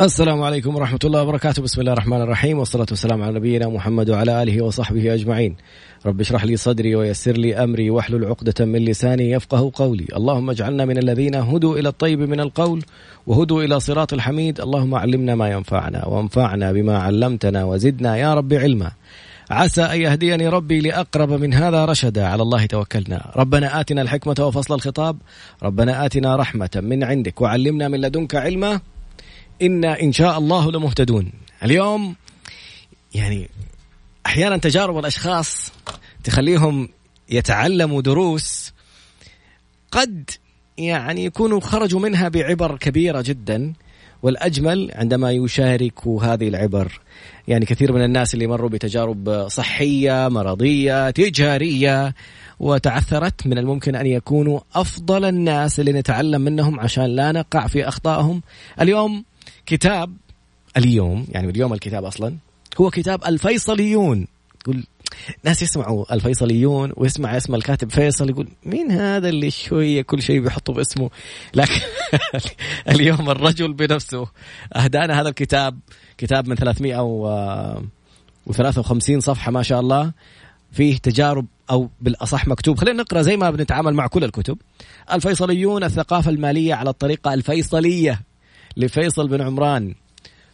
السلام عليكم ورحمة الله وبركاته. بسم الله الرحمن الرحيم والصلاة والسلام على نبينا محمد وعلى آله وصحبه أجمعين. رب اشرح لي صدري ويسر لي أمري واحلل عقدة من لساني يفقه قولي. اللهم اجعلنا من الذين هدوا إلى الطيب من القول وهدوا إلى صراط الحميد. اللهم علمنا ما ينفعنا وانفعنا بما علمتنا وزدنا يا رب علما. عسى أن يهديني ربي لأقرب من هذا رشدا. على الله توكلنا. ربنا آتنا الحكمة وفصل الخطاب. ربنا آتنا رحمة من عندك وعلمنا من لدنك علما. إنا إن شاء الله لمهتدون. اليوم يعني أحيانا تجارب الأشخاص تخليهم يتعلموا دروس قد يعني يكونوا خرجوا منها بعبر كبيرة جدا والأجمل عندما يشاركوا هذه العبر. يعني كثير من الناس اللي مروا بتجارب صحية مرضية تجارية وتعثرت من الممكن أن يكونوا أفضل الناس اللي نتعلم منهم عشان لا نقع في أخطائهم. اليوم كتاب اليوم يعني اليوم الكتاب أصلا هو كتاب الفيصليون. يقول ناس يسمعوا الفيصليون ويسمع اسم الكاتب فيصل يقول مين هذا اللي شوية كل شيء بيحطه باسمه؟ لكن اليوم الرجل بنفسه أهدانا هذا الكتاب كتاب من 353 صفحة ما شاء الله فيه تجارب أو بالأصح مكتوب. خلينا نقرأ زي ما بنتعامل مع كل الكتب. الفيصليون الثقافة المالية على الطريقة الفيصلية. لفيصل بن عمران.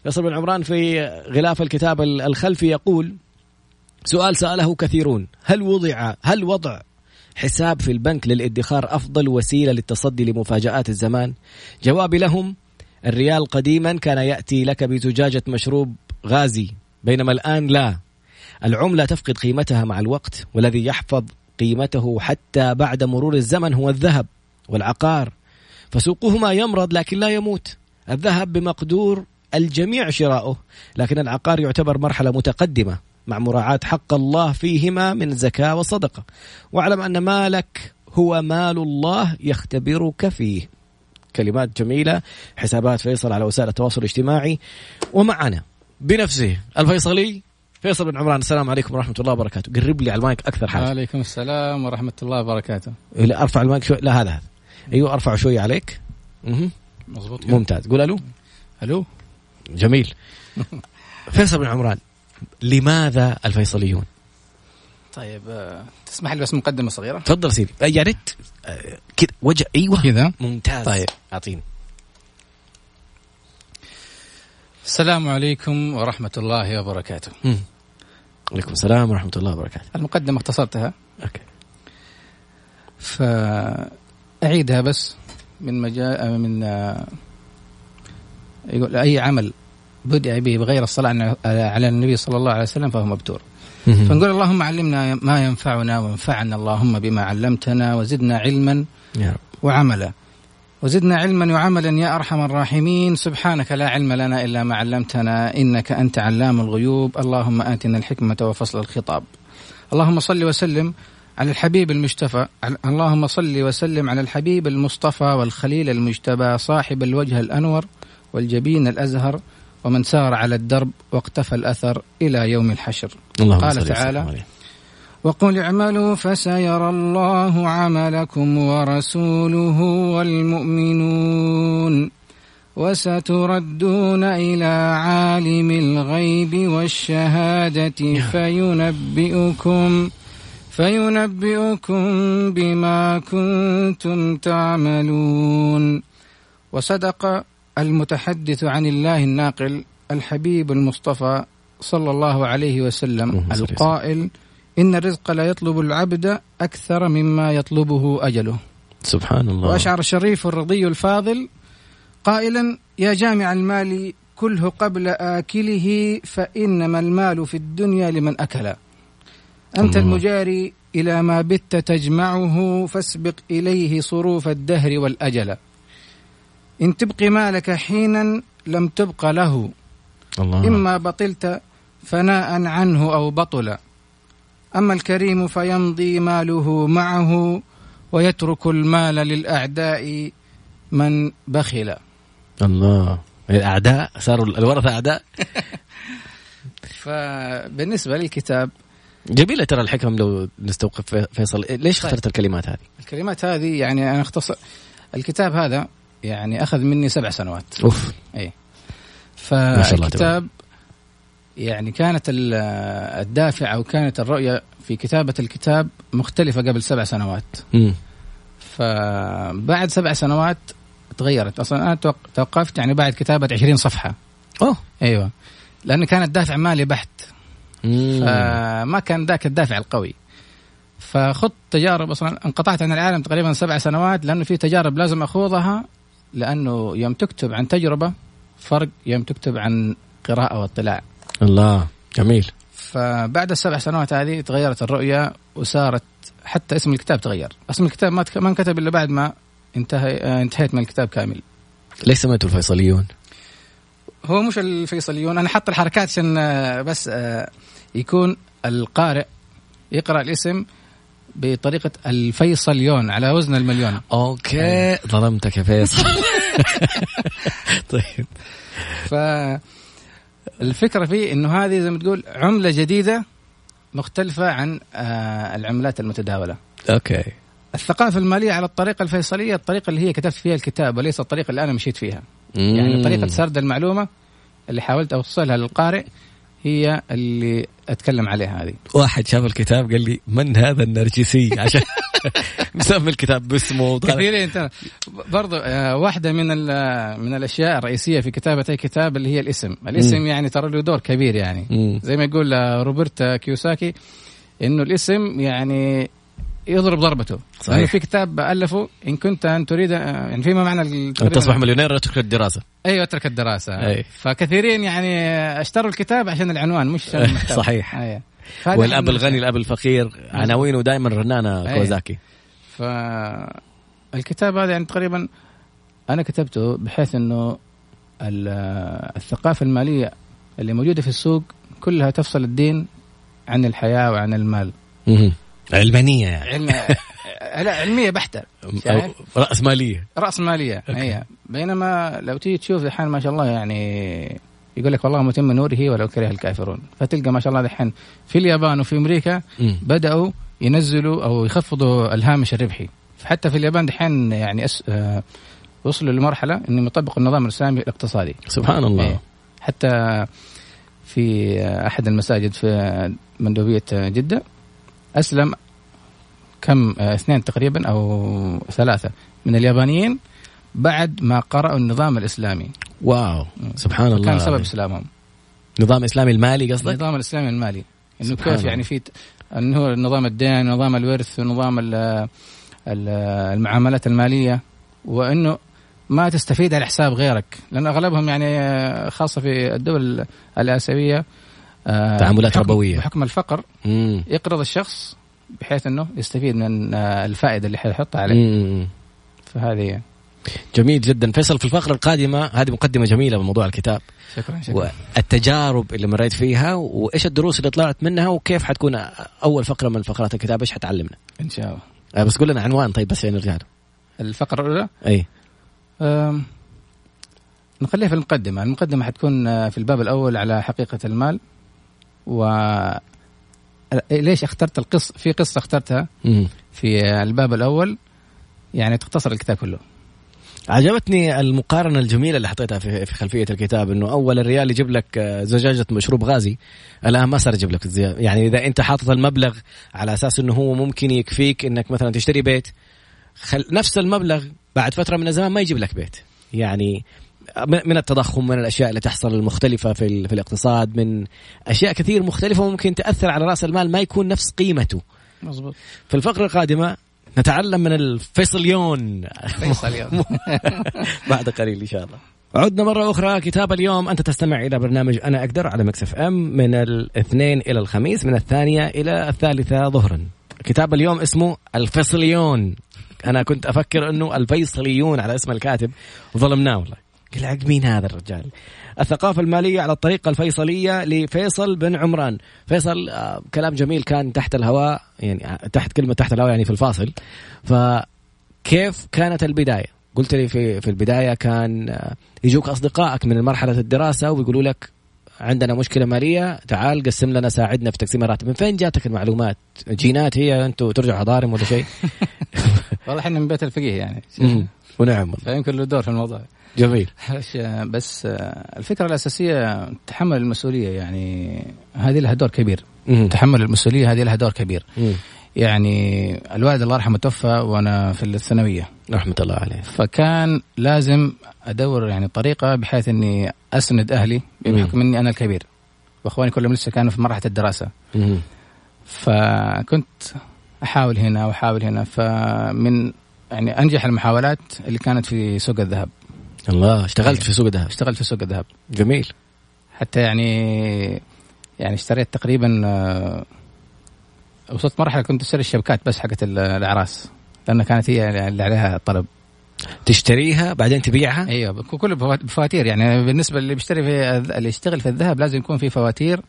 فيصل بن عمران في غلاف الكتاب الخلفي يقول سؤال سأله كثيرون هل وضع هل وضع حساب في البنك للادخار أفضل وسيلة للتصدي لمفاجآت الزمان؟ جوابي لهم الريال قديما كان يأتي لك بزجاجة مشروب غازي بينما الآن لا. العملة تفقد قيمتها مع الوقت والذي يحفظ قيمته حتى بعد مرور الزمن هو الذهب والعقار. فسوقهما يمرض لكن لا يموت. الذهب بمقدور الجميع شراؤه لكن العقار يعتبر مرحلة متقدمة مع مراعاة حق الله فيهما من زكاة وصدقة. واعلم أن مالك هو مال الله يختبرك فيه. كلمات جميلة حسابات فيصل على وسائل التواصل الاجتماعي. ومعنا بنفسه الفيصلي فيصل بن عمران السلام عليكم ورحمة الله وبركاته. قرب لي على المايك أكثر حاجة. وعليكم السلام ورحمة الله وبركاته. أرفع المايك شوي. لا هذا هذا. أيوه أرفع شوي عليك. مه. مظبوط ممتاز. قول ألو. ألو. جميل. فيصل بن عمران لماذا الفيصليون؟ طيب آه، تسمح لي بس مقدمة صغيرة؟ تفضل سيدي. آه، يا ريت. آه، كذا وجه أيوه. كذا. ممتاز. طيب. أعطيني. السلام عليكم ورحمة الله وبركاته. وعليكم السلام ورحمة الله وبركاته. المقدمة اختصرتها. أوكي. فأعيدها بس. من مجال من يقول أي عمل بدأ به بغير الصلاة على النبي صلى الله عليه وسلم فهو مبتور. فنقول اللهم علمنا ما ينفعنا وانفعنا اللهم بما علمتنا وزدنا علما وعملا. وزدنا علما وعملا يا أرحم الراحمين. سبحانك لا علم لنا إلا ما علمتنا إنك أنت علام الغيوب. اللهم آتنا الحكمة وفصل الخطاب. اللهم صل وسلم على الحبيب المجتفى. اللهم صل وسلم على الحبيب المصطفى والخليل المجتبى صاحب الوجه الأنور والجبين الأزهر ومن سار على الدرب واقتفى الأثر إلى يوم الحشر. الله قال تعالى وقل اعملوا فسيرى الله عملكم ورسوله والمؤمنون وستردون إلى عالم الغيب والشهادة فينبئكم فينبئكم بما كنتم تعملون وصدق المتحدث عن الله الناقل الحبيب المصطفى صلى الله عليه وسلم القائل إن الرزق لا يطلب العبد أكثر مما يطلبه أجله. سبحان الله. وأشعر الشريف الرضي الفاضل قائلا يا جامع المال كله قبل آكله فإنما المال في الدنيا لمن أكل أنت. المجاري إلى ما بت تجمعه فاسبق إليه صروف الدهر والأجل. إن تبقي مالك حينا لم تبق له. الله. إما بطلت فناء عنه أو بطل. أما الكريم فيمضي ماله معه ويترك المال للأعداء من بخل. الله. الأعداء صاروا الورثة أعداء. فبالنسبة للكتاب جميلة ترى الحكم لو نستوقف فيصل ليش طيب. اخترت الكلمات هذه؟ الكلمات هذه يعني أنا اختصر الكتاب هذا يعني أخذ مني سبع سنوات أوف اي فالكتاب يعني كانت الدافع أو كانت الرؤية في كتابة الكتاب مختلفة قبل سبع سنوات. م. فبعد سبع سنوات تغيرت أصلا أنا توقفت يعني بعد كتابة 20 صفحة. أوه أيوه لأنه كانت دافع مالي بحت. فما كان ذاك الدافع القوي. فخذت تجارب أصلا انقطعت عن العالم تقريبا سبع سنوات لأنه في تجارب لازم أخوضها لأنه يوم تكتب عن تجربة فرق يوم تكتب عن قراءة واطلاع. الله جميل. فبعد السبع سنوات هذه تغيرت الرؤية وصارت حتى اسم الكتاب تغير، اسم الكتاب ما ما انكتب إلا بعد ما انتهي انتهيت من الكتاب كامل. ليش سميته الفيصليون؟ هو مش الفيصليون أنا حط الحركات عشان آه، بس آه، يكون القارئ يقرأ الاسم بطريقة الفيصليون على وزن المليون. okay. ظلمتك يا فيصل. طيب. فالفكرة فيه إنه هذه زي ما تقول عملة جديدة مختلفة عن آه، العملات المتداولة. okay. الثقافة المالية على الطريقة الفيصلية الطريقة اللي هي كتبت فيها الكتاب وليس الطريقة اللي أنا مشيت فيها. مم. يعني طريقة سرد المعلومة اللي حاولت أوصلها للقارئ هي اللي أتكلم عليها هذه. واحد شاف الكتاب قال لي من هذا النرجسي؟ عشان مسمي الكتاب باسمه. كثيرين برضو آه، واحدة من من الأشياء الرئيسية في كتابة أي كتاب اللي هي الاسم. الاسم مم. يعني ترى له دور كبير يعني. مم. زي ما يقول آه، روبرت كيوساكي إنه الاسم يعني يضرب ضربته. صحيح. يعني في كتاب ألفه إن كنت أن تريد يعني فيما معنى أن تصبح مليونير اترك الدراسة. أيوه أترك الدراسة. أي. فكثيرين يعني اشتروا الكتاب عشان العنوان مش صحيح. أي. والأب الغني الأب الفقير عناوينه دائما رنانه كوزاكي. فالكتاب هذا يعني تقريبا أنا كتبته بحيث إنه الثقافة المالية اللي موجودة في السوق كلها تفصل الدين عن الحياة وعن المال. علمانية يعني. علم... لا علمية بحتة رأس مالية. رأس مالية هي. بينما لو تيجي تشوف الحين ما شاء الله يعني يقول لك والله متم نوره ولو كره الكافرون. فتلقى ما شاء الله دحين في اليابان وفي أمريكا م. بدأوا ينزلوا أو يخفضوا الهامش الربحي. حتى في اليابان دحين يعني أس... آه وصلوا لمرحلة إنهم يطبقوا النظام الإسلامي الاقتصادي. سبحان الله. إيه. حتى في أحد المساجد في مندوبية جدة أسلم كم آه، اثنين تقريبا أو ثلاثة من اليابانيين بعد ما قرأوا النظام الإسلامي. واو. سبحان الله كان سبب إسلامهم. نظام إسلامي المالي قصدك؟ النظام الإسلامي المالي. إنه كيف يعني في إنه نظام الدين ونظام الورث ونظام المعاملات المالية وإنه ما تستفيد على حساب غيرك. لأن أغلبهم يعني آه، خاصة في الدول الآسيوية آه، تعاملات ربوية. بحكم الفقر مم. يقرض الشخص بحيث إنه يستفيد من آه، الفائدة اللي حيحطها عليه. مم. فهذه جميل جدا. فيصل في الفقرة القادمة هذه مقدمة جميلة بموضوع الكتاب. شكرا شكرا. والتجارب اللي مريت فيها وإيش الدروس اللي طلعت منها وكيف حتكون أول فقرة من فقرات الكتاب إيش حتعلمنا؟ إن شاء الله. آه، بس قول لنا عنوان طيب بس نرجع له. الفقرة الأولى؟ أي. نخليها في المقدمة. المقدمة حتكون في الباب الأول على حقيقة المال. و ليش اخترت القصة في قصة اخترتها في الباب الأول يعني تختصر الكتاب كله. عجبتني المقارنة الجميلة اللي حطيتها في في خلفية الكتاب إنه أول الريال يجيب لك زجاجة مشروب غازي الآن ما صار يجيب لك يعني إذا أنت حاطط المبلغ على أساس إنه هو ممكن يكفيك إنك مثلا تشتري بيت خل نفس المبلغ بعد فترة من الزمان ما يجيب لك بيت. يعني من التضخم من الأشياء اللي تحصل المختلفة في, في الاقتصاد من أشياء كثير مختلفة ممكن تأثر على رأس المال ما يكون نفس قيمته. مزبوط. في الفقرة القادمة نتعلم من الفيصليون. فيصليون. بعد قليل إن شاء الله. عدنا مرة أخرى. كتاب اليوم أنت تستمع إلى برنامج أنا أقدر على مكسف أم من الاثنين إلى الخميس من الثانية إلى الثالثة ظهرا. كتاب اليوم اسمه الفيصليون. أنا كنت أفكر أنه الفيصليون على اسم الكاتب. وظلمناه والله. قال مين هذا الرجال؟ الثقافة المالية على الطريقة الفيصلية لفيصل بن عمران. فيصل آه كلام جميل كان تحت الهواء يعني آه، تحت كلمة تحت الهواء يعني في الفاصل. فكيف كانت البداية؟ قلت لي في في البداية كان آه يجوك أصدقائك من مرحلة الدراسة ويقولوا لك عندنا مشكلة مالية تعال قسم لنا ساعدنا في تقسيم الراتب. من فين جاتك المعلومات؟ جينات هي أنتم ترجعوا حضارم ولا شيء؟ والله إحنا من بيت الفقيه يعني. ونعم فيمكن له دور في الموضوع. جميل. بس الفكرة الأساسية تحمل المسؤولية يعني هذه لها دور كبير. تحمل المسؤولية هذه لها دور كبير. يعني الوالد الله يرحمه توفى وأنا في الثانوية. رحمة الله عليه. فكان لازم أدور يعني طريقة بحيث إني أسند أهلي بحكم إني أنا الكبير. وأخواني كلهم لسه كانوا في مرحلة الدراسة. فكنت أحاول هنا وأحاول هنا. فمن يعني أنجح المحاولات اللي كانت في سوق الذهب. الله اشتغلت أيه. في سوق الذهب. اشتغلت في سوق الذهب. جميل. حتى يعني يعني اشتريت تقريبا وصلت مرحلة كنت أشتري الشبكات بس حقت الأعراس لأن كانت هي اللي عليها طلب. تشتريها بعدين تبيعها؟ أيوه كله بفواتير يعني. بالنسبة اللي بيشتري في اللي يشتغل في الذهب لازم يكون في فواتير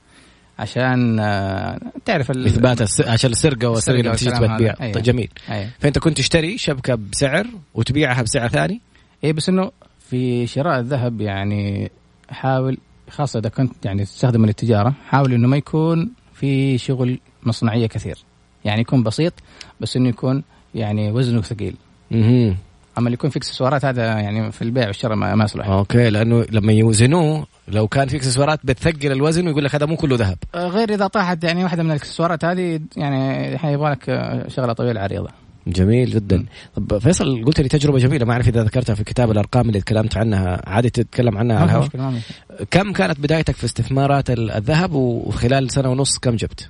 عشان آه، تعرف إثبات الس... عشان السرقة والسرقة اللي تجي تبيع أيوة. طيب جميل أيوة. فأنت كنت تشتري شبكة بسعر وتبيعها بسعر ثاني؟ اي بس إنه في شراء الذهب يعني حاول خاصة إذا كنت يعني تستخدم للتجاره حاول إنه ما يكون في شغل مصنعية كثير يعني يكون بسيط بس إنه يكون يعني وزنه ثقيل أما اللي يكون في اكسسوارات هذا يعني في البيع والشراء ما يصلح. okay لأنه لما يوزنوه لو كان في اكسسوارات بتثقل الوزن ويقول لك هذا مو كله ذهب. آه، غير إذا طاحت يعني واحدة من الإكسسوارات هذه يعني يبغى لك شغلة طويلة عريضة. جميل جدا. طب فيصل قلت لي تجربة جميلة ما أعرف إذا ذكرتها في كتاب الأرقام اللي تكلمت عنها. عادي تتكلم عنها على الهواء؟ كم كانت بدايتك في استثمارات الذهب وخلال سنة ونص كم جبت؟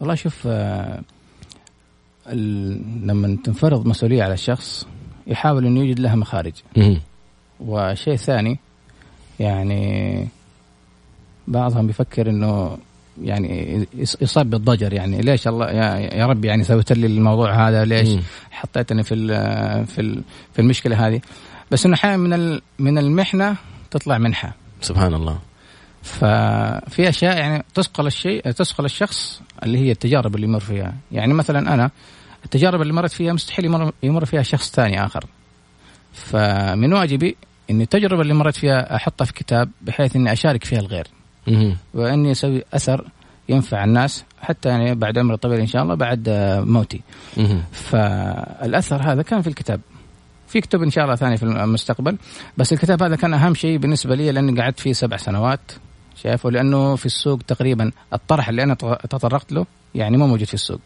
والله شوف آه لما تنفرض مسؤولية على الشخص يحاول إنه يوجد لها مخارج. وشيء ثاني يعني بعضهم بيفكر إنه يعني يصاب بالضجر يعني ليش الله يا, يا رب يعني سويت لي الموضوع هذا؟ ليش. حطيتني في في في المشكلة هذه؟ بس إنه أحيانا من من المحنة تطلع منحة. سبحان الله. ففي أشياء يعني تثقل الشيء تثقل الشخص اللي هي التجارب اللي يمر فيها. يعني مثلا أنا التجارب اللي مرت فيها مستحيل يمر, يمر فيها شخص ثاني آخر. فمن واجبي اني التجربة اللي مرت فيها أحطها في كتاب بحيث إني أشارك فيها الغير. وإني أسوي أثر ينفع الناس حتى يعني بعد عمر طويل إن شاء الله بعد موتي. فالأثر هذا كان في الكتاب. في كتب إن شاء الله ثاني في المستقبل. بس الكتاب هذا كان أهم شيء بالنسبة لي لأني قعدت فيه سبع سنوات. شايفه؟ لأنه في السوق تقريبا الطرح اللي أنا تطرقت له يعني مو موجود في السوق.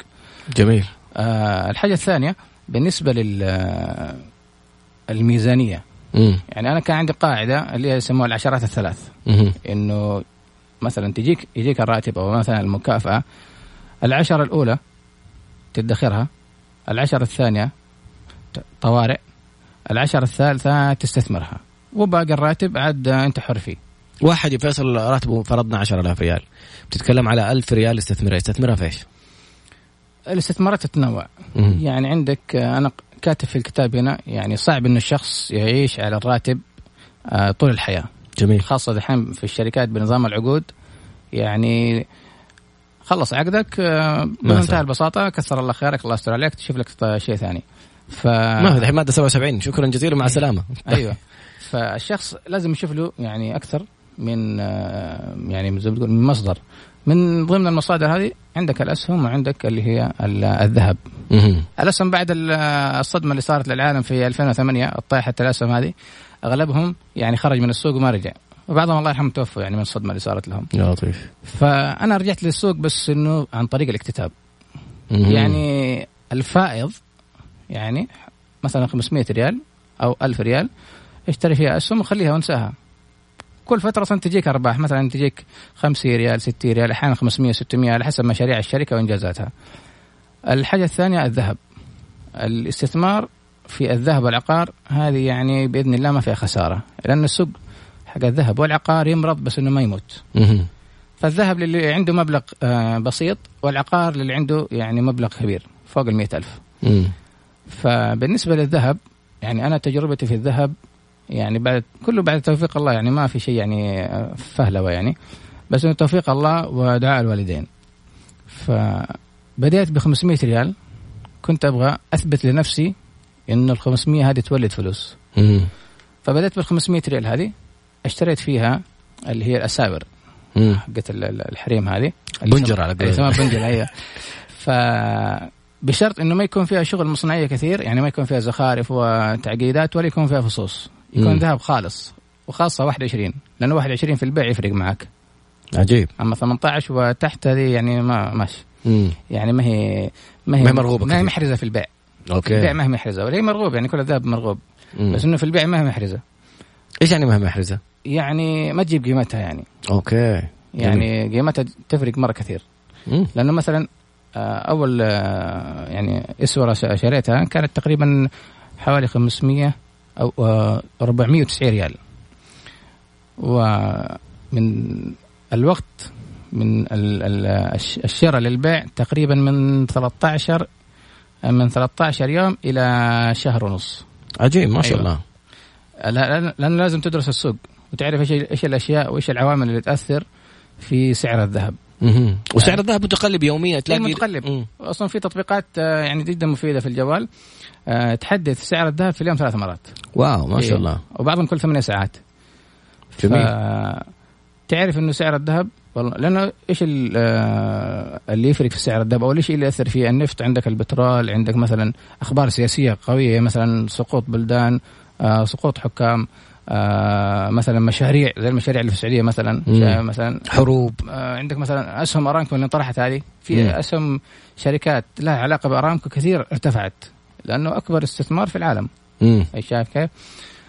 جميل. آه الحاجة الثانية بالنسبة لل الميزانية مم. يعني أنا كان عندي قاعدة اللي هي يسموها العشرات الثلاث. إنه مثلا تجيك يجيك الراتب أو مثلا المكافأة العشرة الأولى تدخرها العشرة الثانية طوارئ العشرة الثالثة تستثمرها وباقي الراتب عاد أنت حر فيه واحد يفصل راتبه فرضنا 10000 ريال بتتكلم على 1000 ريال استثمرها يستثمرها في إيش؟ الاستثمارات تتنوع. يعني عندك أنا كاتب في الكتاب هنا يعني صعب ان الشخص يعيش على الراتب آه، طول الحياة. جميل. خاصة الحين في الشركات بنظام العقود. يعني خلص عقدك آه، بمنتهى البساطة كثر الله خيرك الله يستر عليك تشوف لك شيء ثاني. ف ما هو الحين مادة 77 شكرا جزيلا مع السلامة. أيوه. فالشخص لازم يشوف له يعني أكثر. من آه، يعني زي ما تقول من مصدر. من ضمن المصادر هذه عندك الأسهم وعندك اللي هي الذهب. الأسهم بعد الصدمة اللي صارت للعالم في 2008 طايحه الأسهم هذه أغلبهم يعني خرج من السوق وما رجع. وبعضهم الله يرحمه توفوا يعني من الصدمة اللي صارت لهم. يا لطيف. فأنا رجعت للسوق بس إنه عن طريق الاكتتاب. يعني الفائض يعني مثلا 500 ريال أو 1000 ريال اشتري فيها أسهم وخليها وانساها. كل فترة أصلا تجيك أرباح مثلا تجيك 50 ريال 60 ريال أحيانا 500 600 على حسب مشاريع الشركة وإنجازاتها. الحاجة الثانية الذهب. الاستثمار في الذهب والعقار هذه يعني بإذن الله ما فيها خسارة لأن السوق حق الذهب والعقار يمرض بس إنه ما يموت. فالذهب للي عنده مبلغ آه، بسيط والعقار للي عنده يعني مبلغ كبير فوق ال ألف فبالنسبة للذهب يعني أنا تجربتي في الذهب يعني بعد كله بعد توفيق الله يعني ما في شيء يعني فهلوة يعني. بس إنه توفيق الله ودعاء الوالدين. فبدأت ب 500 ريال. كنت أبغى أثبت لنفسي إنه ال 500 هذه تولد فلوس. فبدأت بال 500 ريال هذه. اشتريت فيها اللي هي الأساور. حقت الحريم هذه. بنجر على قولتهم. بنجر أيوه. ف بشرط إنه ما يكون فيها شغل مصنعية كثير يعني ما يكون فيها زخارف وتعقيدات ولا يكون فيها فصوص. يكون ذهب خالص وخاصة 21 لأنه 21 في البيع يفرق معك. عجيب. أما 18 وتحت هذه يعني ما ماشي. يعني ما هي ما هي, ما هي مرغوبة ما هي محرزة في البيع. أوكي. في البيع ما هي محرزة ولا هي مرغوب يعني كل الذهب مرغوب. مم. بس إنه في البيع ما هي محرزة. إيش يعني ما هي محرزة؟ يعني ما تجيب قيمتها يعني. أوكي. يعني قيمتها تفرق مرة كثير. مم. لأنه مثلا آه، أول آه، يعني اسوره شريتها كانت تقريبا حوالي 500 أو 490 آه، ريال. ومن الوقت من الشراء للبيع تقريبا من 13 من 13 يوم إلى شهر ونص. عجيب ما شاء أيوة. الله. لأن لازم تدرس السوق وتعرف إيش إيش الأشياء وإيش العوامل اللي تأثر في سعر الذهب. وسعر الذهب متقلب يوميا تلاقي متقلب. مم. أصلا في تطبيقات آه، يعني جدا مفيدة في الجوال. تحدث سعر الذهب في اليوم ثلاث مرات. واو ما شاء إيه. الله. وبعضهم كل ثمانية ساعات. جميل. تعرف إنه سعر الذهب؟ والله لأنه إيش آه، اللي يفرق في سعر الذهب؟ أو إيش اللي يأثر فيه النفط عندك البترول عندك مثلا أخبار سياسية قوية مثلا سقوط بلدان سقوط حكام آه مثلا مشاريع زي المشاريع اللي في السعودية مثلا مثلا حروب. آه عندك مثلا أسهم أرامكو اللي طرحت هذه. في. أسهم شركات لها علاقة بأرامكو كثير ارتفعت. لأنه أكبر استثمار في العالم. أي شايف كيف؟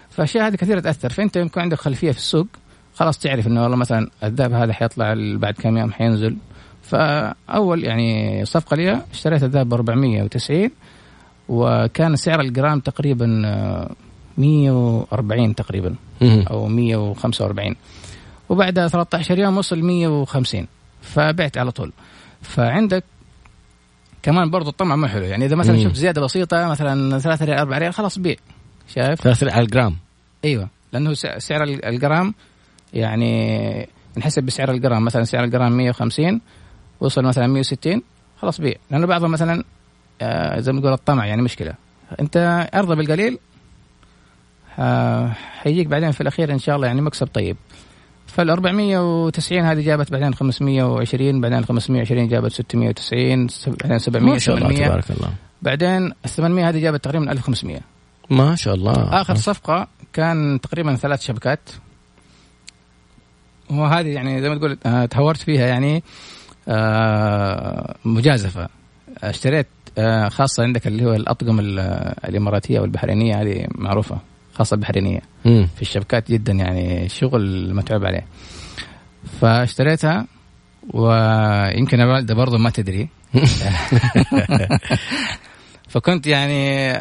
فاشياء هذه كثير تأثر. فأنت يكون عندك خلفية في السوق خلاص تعرف إنه والله مثلا الذهب هذا حيطلع بعد كم يوم حينزل. فأول يعني صفقة لي اشتريت الذهب ب 490 وكان سعر الجرام تقريبا آه، 140 تقريبا أو 145 وبعد 13 يوم وصل 150 فبعت على طول. فعندك كمان برضو الطمع ما حلو. يعني إذا مثلا شفت زيادة بسيطة مثلا 3 ريال 4 ريال خلاص بيع. شايف؟ 3 ريال على الجرام. أيوه. لأنه سعر الجرام يعني نحسب بسعر الجرام. مثلا سعر الجرام 150 وصل مثلا 160 خلاص بيع. لأنه بعضهم مثلا آه، زي ما تقول الطمع يعني مشكلة. أنت أرضى بالقليل حيجيك بعدين في الأخير إن شاء الله يعني مكسب طيب. فال 490 هذه جابت بعدين 520 بعدين 520 جابت 690 بعدين 700 ما شاء الله تبارك الله. بعدين ال 800 هذه جابت تقريبا 1500 ما شاء الله. آخر صفقة كان تقريبا ثلاث شبكات. وهذه يعني زي ما تقول آه، تهورت فيها يعني آه، مجازفة. اشتريت آه، خاصة عندك اللي هو الأطقم الإماراتية والبحرينية هذه معروفة. خاصة البحرينيه مم. في الشبكات جدا يعني شغل متعب عليه. فاشتريتها ويمكن الوالده برضه ما تدري. فكنت يعني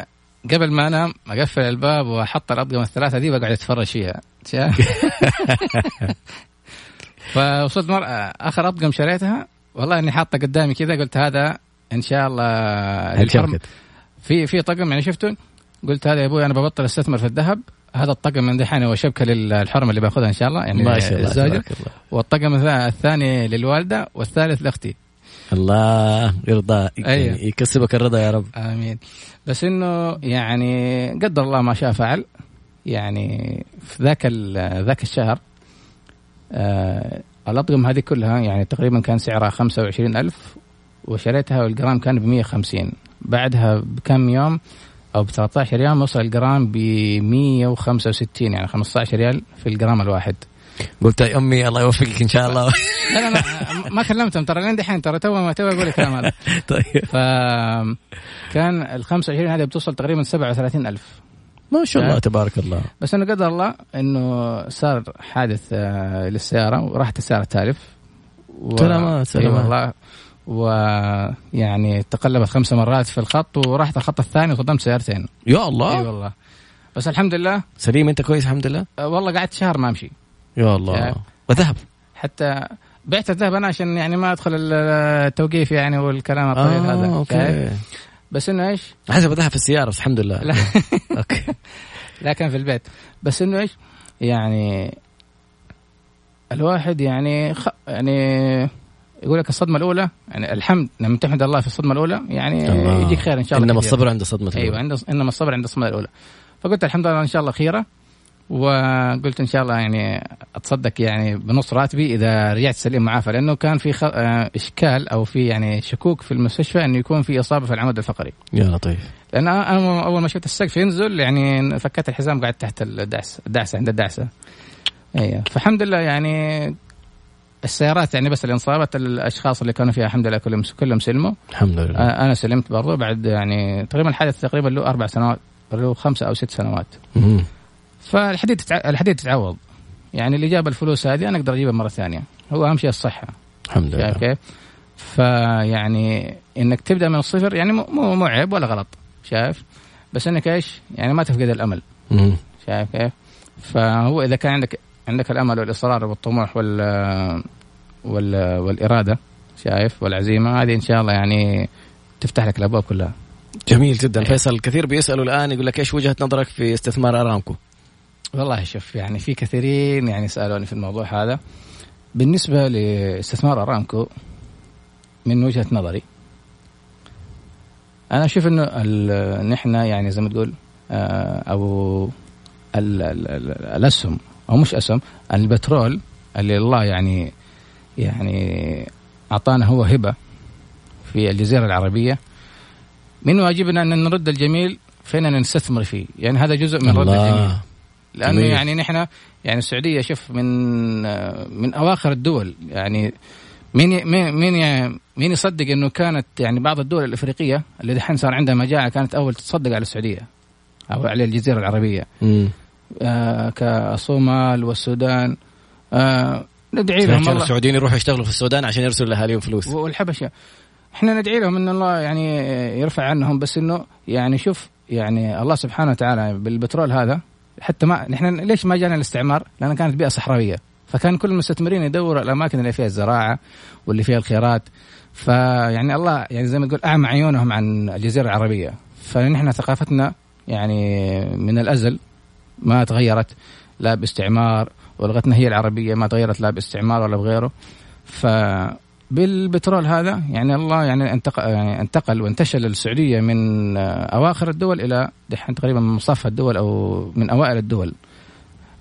قبل ما أنام أقفل الباب وأحط الأطقم الثلاثة دي وأقعد أتفرج فيها. فوصلت مرة آخر أطقم شريتها والله إني حاطه قدامي كذا قلت هذا إن شاء الله في في طقم يعني شفته قلت هذا يا أبوي أنا ببطل أستثمر في الذهب. هذا الطقم من دحين هو شبكه للحرمه اللي بأخذها إن شاء الله. يعني ما شاء الله الزوجه والطقم الثاني للوالدة والثالث لأختي. الله يرضى أيوه. يكسبك الرضا يا رب. آمين. بس إنه يعني قدر الله ما شاء فعل. يعني في ذاك ذاك الشهر آه الأطقم هذه كلها يعني تقريبا كان سعرها 25000 وشريتها والجرام كان ب 150 بعدها بكم يوم أو ب 13 ريال وصل الجرام ب 165 يعني 15 ريال في الجرام الواحد. قلت يا أمي الله يوفقك إن شاء الله. لا لا ما كلمتهم ترى لين دحين ترى تو ما تو أقول الكلام هذا. طيب. ف كان ال 25 هذه بتوصل تقريبا 37000 ما شاء الله تبارك الله. بس إنه قدر الله إنه صار حادث آه، للسيارة وراحت السيارة تالف و... سلامات سلامات. والله ويعني تقلبت خمس مرات في الخط ورحت الخط الثاني وصدمت سيارتين. يا الله. إي والله. بس الحمد لله. سليم أنت كويس؟ الحمد لله. أه والله قعدت شهر ما أمشي. يا الله. وذهب. حتى بعت الذهب أنا عشان يعني ما أدخل التوقيف يعني والكلام الطويل آه هذا. okay. بس إنه إيش؟ حسب ذهب في السيارة بس الحمد لله. لا. okay. لكن في البيت. بس إنه إيش؟ يعني الواحد يعني خ... يعني يقول لك الصدمة الأولى يعني الحمد لما تحمد الله في الصدمة الأولى يعني الله. يجيك خير إن شاء الله إنما الصبر عند الصدمة الأولى أيوه عند إنما الصبر عند الصدمة الأولى فقلت الحمد لله إن شاء الله خيرة وقلت إن شاء الله يعني أتصدق يعني بنص راتبي إذا رجعت سليم معافى لأنه كان في خ... آه، إشكال أو في يعني شكوك في المستشفى إنه يكون في إصابة في العمود الفقري. يا لطيف. لأن أنا أول ما شفت السقف ينزل يعني فكت الحزام قعدت تحت الدعسه الدعسه عند الدعسة. أيوه فالحمد لله يعني السيارات يعني بس اللي انصابت الأشخاص اللي كانوا فيها الحمد لله كلهم كلهم سلموا. الحمد لله. آه، أنا سلمت برضو بعد يعني تقريبا الحادث تقريبا له أربع سنوات له خمسه أو ست سنوات. فالحديد تتع... الحديد تتعوض يعني اللي جاب الفلوس هذه أنا أقدر أجيبها مرة ثانية. هو أهم شيء الصحة. الحمد لله. كيف؟ فيعني إنك تبدأ من الصفر يعني مو مو عيب ولا غلط شايف؟ بس إنك إيش؟ يعني ما تفقد الأمل. شايف كيف؟ فهو إذا كان عندك عندك الأمل والإصرار والطموح وال وال والإرادة شايف والعزيمة هذه إن شاء الله يعني تفتح لك الأبواب كلها. جميل جدا إيه. فيصل كثير بيسألوا الآن يقول لك إيش وجهة نظرك في استثمار أرامكو؟ والله شوف يعني في كثيرين يعني سألوني في الموضوع هذا بالنسبة لاستثمار أرامكو من وجهة نظري أنا أشوف إنه نحن يعني زي ما تقول آه، أو الأسهم أو مش اسهم البترول اللي الله يعني يعني أعطانا هو هبة في الجزيرة العربية. من واجبنا أن نرد الجميل فينا نستثمر فيه. يعني هذا جزء من رد الجميل. لأنه جميل. يعني نحن يعني السعودية شوف من من أواخر الدول يعني مين مين مين يصدق إنه كانت يعني بعض الدول الأفريقية اللي دحين صار عندها مجاعة كانت أول تصدق على السعودية أو على الجزيرة العربية. كالصومال والسودان. آه ندعي لهم الله. السعوديين يروحوا يشتغلوا في السودان عشان يرسلوا لاهاليهم فلوس. والحبشة. إحنا ندعي لهم إن الله يعني يرفع عنهم بس إنه يعني شوف يعني الله سبحانه وتعالى بالبترول هذا حتى ما نحن ليش ما جانا الاستعمار؟ لأن كانت بيئة صحراوية. فكان كل المستثمرين يدوروا الأماكن اللي فيها الزراعة واللي فيها الخيرات. فيعني الله يعني زي ما تقول أعمى عيونهم عن الجزيرة العربية. فنحن ثقافتنا يعني من الأزل. ما تغيرت لا باستعمار ولغتنا هي العربية ما تغيرت لا باستعمار ولا بغيره ف بالبترول هذا يعني الله يعني انتقل, يعني انتقل وانتشل السعودية من أواخر الدول إلى دحين تقريبا من مصاف الدول أو من أوائل الدول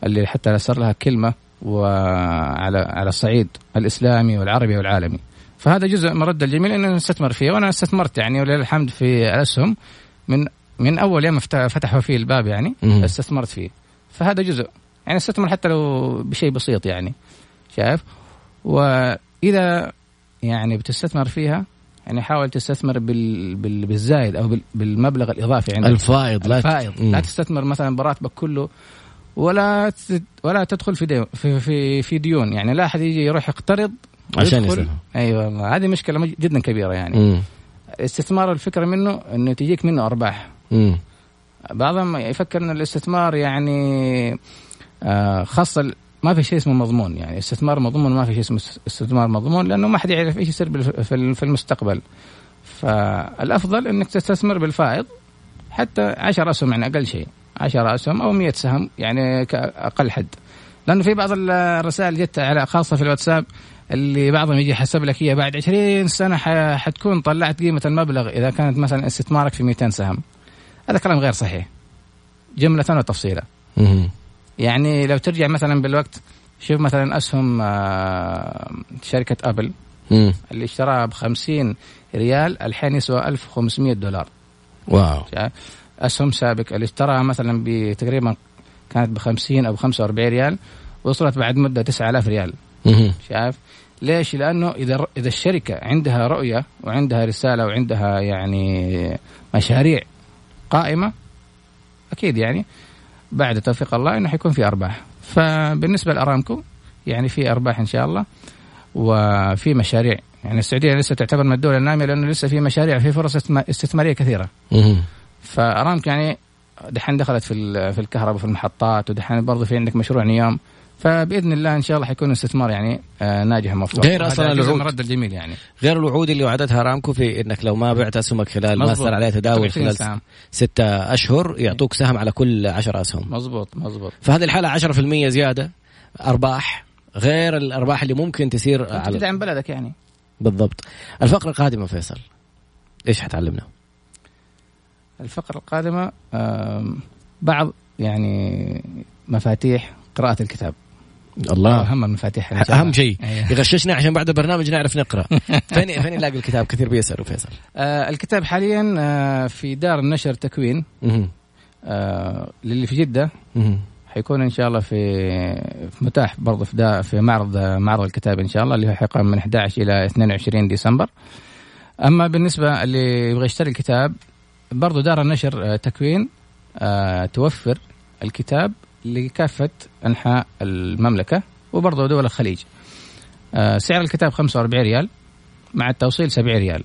اللي حتى صار لها كلمة وعلى على الصعيد الإسلامي والعربي والعالمي. فهذا جزء من رد الجميل اننا نستثمر فيه وأنا استثمرت يعني ولله الحمد في الاسهم من من أول يوم فتحوا فيه الباب يعني استثمرت فيه. فهذا جزء. يعني استثمر حتى لو بشيء بسيط يعني شايف؟ وإذا يعني بتستثمر فيها يعني حاول تستثمر بال... بال... بالزايد أو بال... بالمبلغ الإضافي عندك. الفائض لا الفائض. لا تستثمر مثلا براتبك كله ولا ت... ولا تدخل في ديون في في, في ديون. يعني لا أحد يجي يروح يقترض عشان يسلم أيوه والله هذه مشكلة جدا كبيرة يعني. مم. الاستثمار الفكرة منه إنه تجيك منه أرباح. بعضهم يفكر إن الاستثمار يعني آه خاصة ما في شيء اسمه مضمون يعني. استثمار مضمون ما في شيء اسمه استثمار مضمون لأنه ما حد يعرف إيش يصير في المستقبل. فالأفضل إنك تستثمر بالفائض حتى 10 أسهم يعني أقل شيء 10 أسهم أو 100 سهم يعني كأقل حد. لأنه في بعض الرسائل جت على خاصة في الواتساب اللي بعضهم يجي يحسب لك هي بعد 20 سنة حتكون طلعت قيمة المبلغ إذا كانت مثلا استثمارك في 200 سهم. هذا كلام غير صحيح. جملة وتفصيلا يعني لو ترجع مثلا بالوقت شوف مثلا أسهم آه، شركة أبل. مم. اللي اشتراها ب 50 ريال الحين يسوى 1500 دولار. واو. أسهم سابق اللي اشتراها مثلا بتقريبا كانت ب 50 أو 45 ريال وصلت بعد مدة 9000 ريال. شايف؟ ليش؟ لأنه إذا إذا الشركة عندها رؤية وعندها رسالة وعندها يعني مشاريع قائمة؟ أكيد يعني. بعد توفيق الله إنه حيكون في أرباح. فبالنسبة لأرامكو يعني في أرباح إن شاء الله وفي مشاريع. يعني السعودية لسه تعتبر من الدول النامية لأنه لسه في مشاريع في فرص استثمارية كثيرة. فأرامكو يعني دحين دخلت في في الكهرباء في المحطات ودحين برضه في عندك مشروع نيوم. فبإذن الله إن شاء الله حيكون استثمار يعني آه، ناجح مفروض غير أصلا الوعود. المرد الجميل يعني. غير الوعود اللي وعدتها ارامكو في إنك لو ما بعت أسهمك خلال ما صار عليها تداول خلال سهم. ستة أشهر يعطوك سهم على كل 10 أسهم. مزبوط مزبوط فهذه الحالة 10% زيادة أرباح. غير الأرباح اللي ممكن تسير على تدعم بلدك يعني. بالضبط. الفقرة القادمة فيصل إيش حتعلمنا؟ الفقرة القادمة بعض يعني مفاتيح قراءة الكتاب. الله. أهم المفاتيح أهم شيء. أيوه. يغششنا عشان بعد البرنامج نعرف نقرأ. فين فين نلاقي الكتاب كثير بيسالوا فيصل آه الكتاب حاليا آه في دار النشر تكوين. آه للي في جدة. حيكون إن شاء الله في, في متاح برضه في, في معرض معرض الكتاب إن شاء الله اللي هو حيقام من 11 إلى 22 ديسمبر. أما بالنسبة اللي يبغى يشتري الكتاب برضه دار النشر آه، تكوين آه توفر الكتاب. لكافة أنحاء المملكة وبرضه دول الخليج. آه سعر الكتاب 45 ريال مع التوصيل 70 ريال.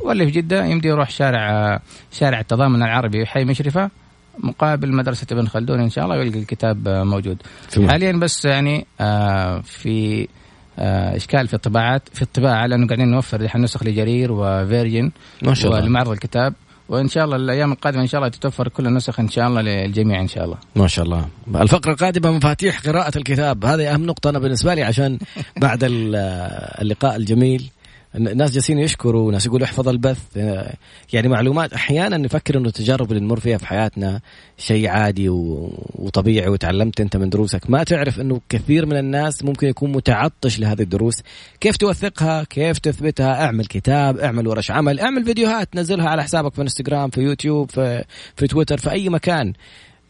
واللي في جدة يمدي يروح شارع آه، شارع التضامن العربي حي مشرفة مقابل مدرسة ابن خلدون إن شاء الله ويلقى الكتاب موجود. سمع. حاليا بس يعني آه في آه إشكال في الطباعات في الطباعة لأنه قاعدين نوفر نسخ لجرير وفيرجن ما شاء الله. ولمعرض الكتاب. وإن شاء الله الأيام القادمة إن شاء الله تتوفر كل النسخ إن شاء الله للجميع إن شاء الله. ما شاء الله. الفقرة القادمة مفاتيح قراءة الكتاب، هذه أهم نقطة أنا بالنسبة لي عشان بعد اللقاء الجميل الناس جالسين يشكروا وناس يقولوا احفظ البث. يعني معلومات أحيانا نفكر إنه التجارب اللي نمر فيها في حياتنا شيء عادي وطبيعي وتعلمت أنت من دروسك. ما تعرف إنه كثير من الناس ممكن يكون متعطش لهذه الدروس. كيف توثقها؟ كيف تثبتها؟ اعمل كتاب اعمل ورش عمل اعمل فيديوهات. نزلها على حسابك في انستغرام في يوتيوب في, في تويتر في أي مكان.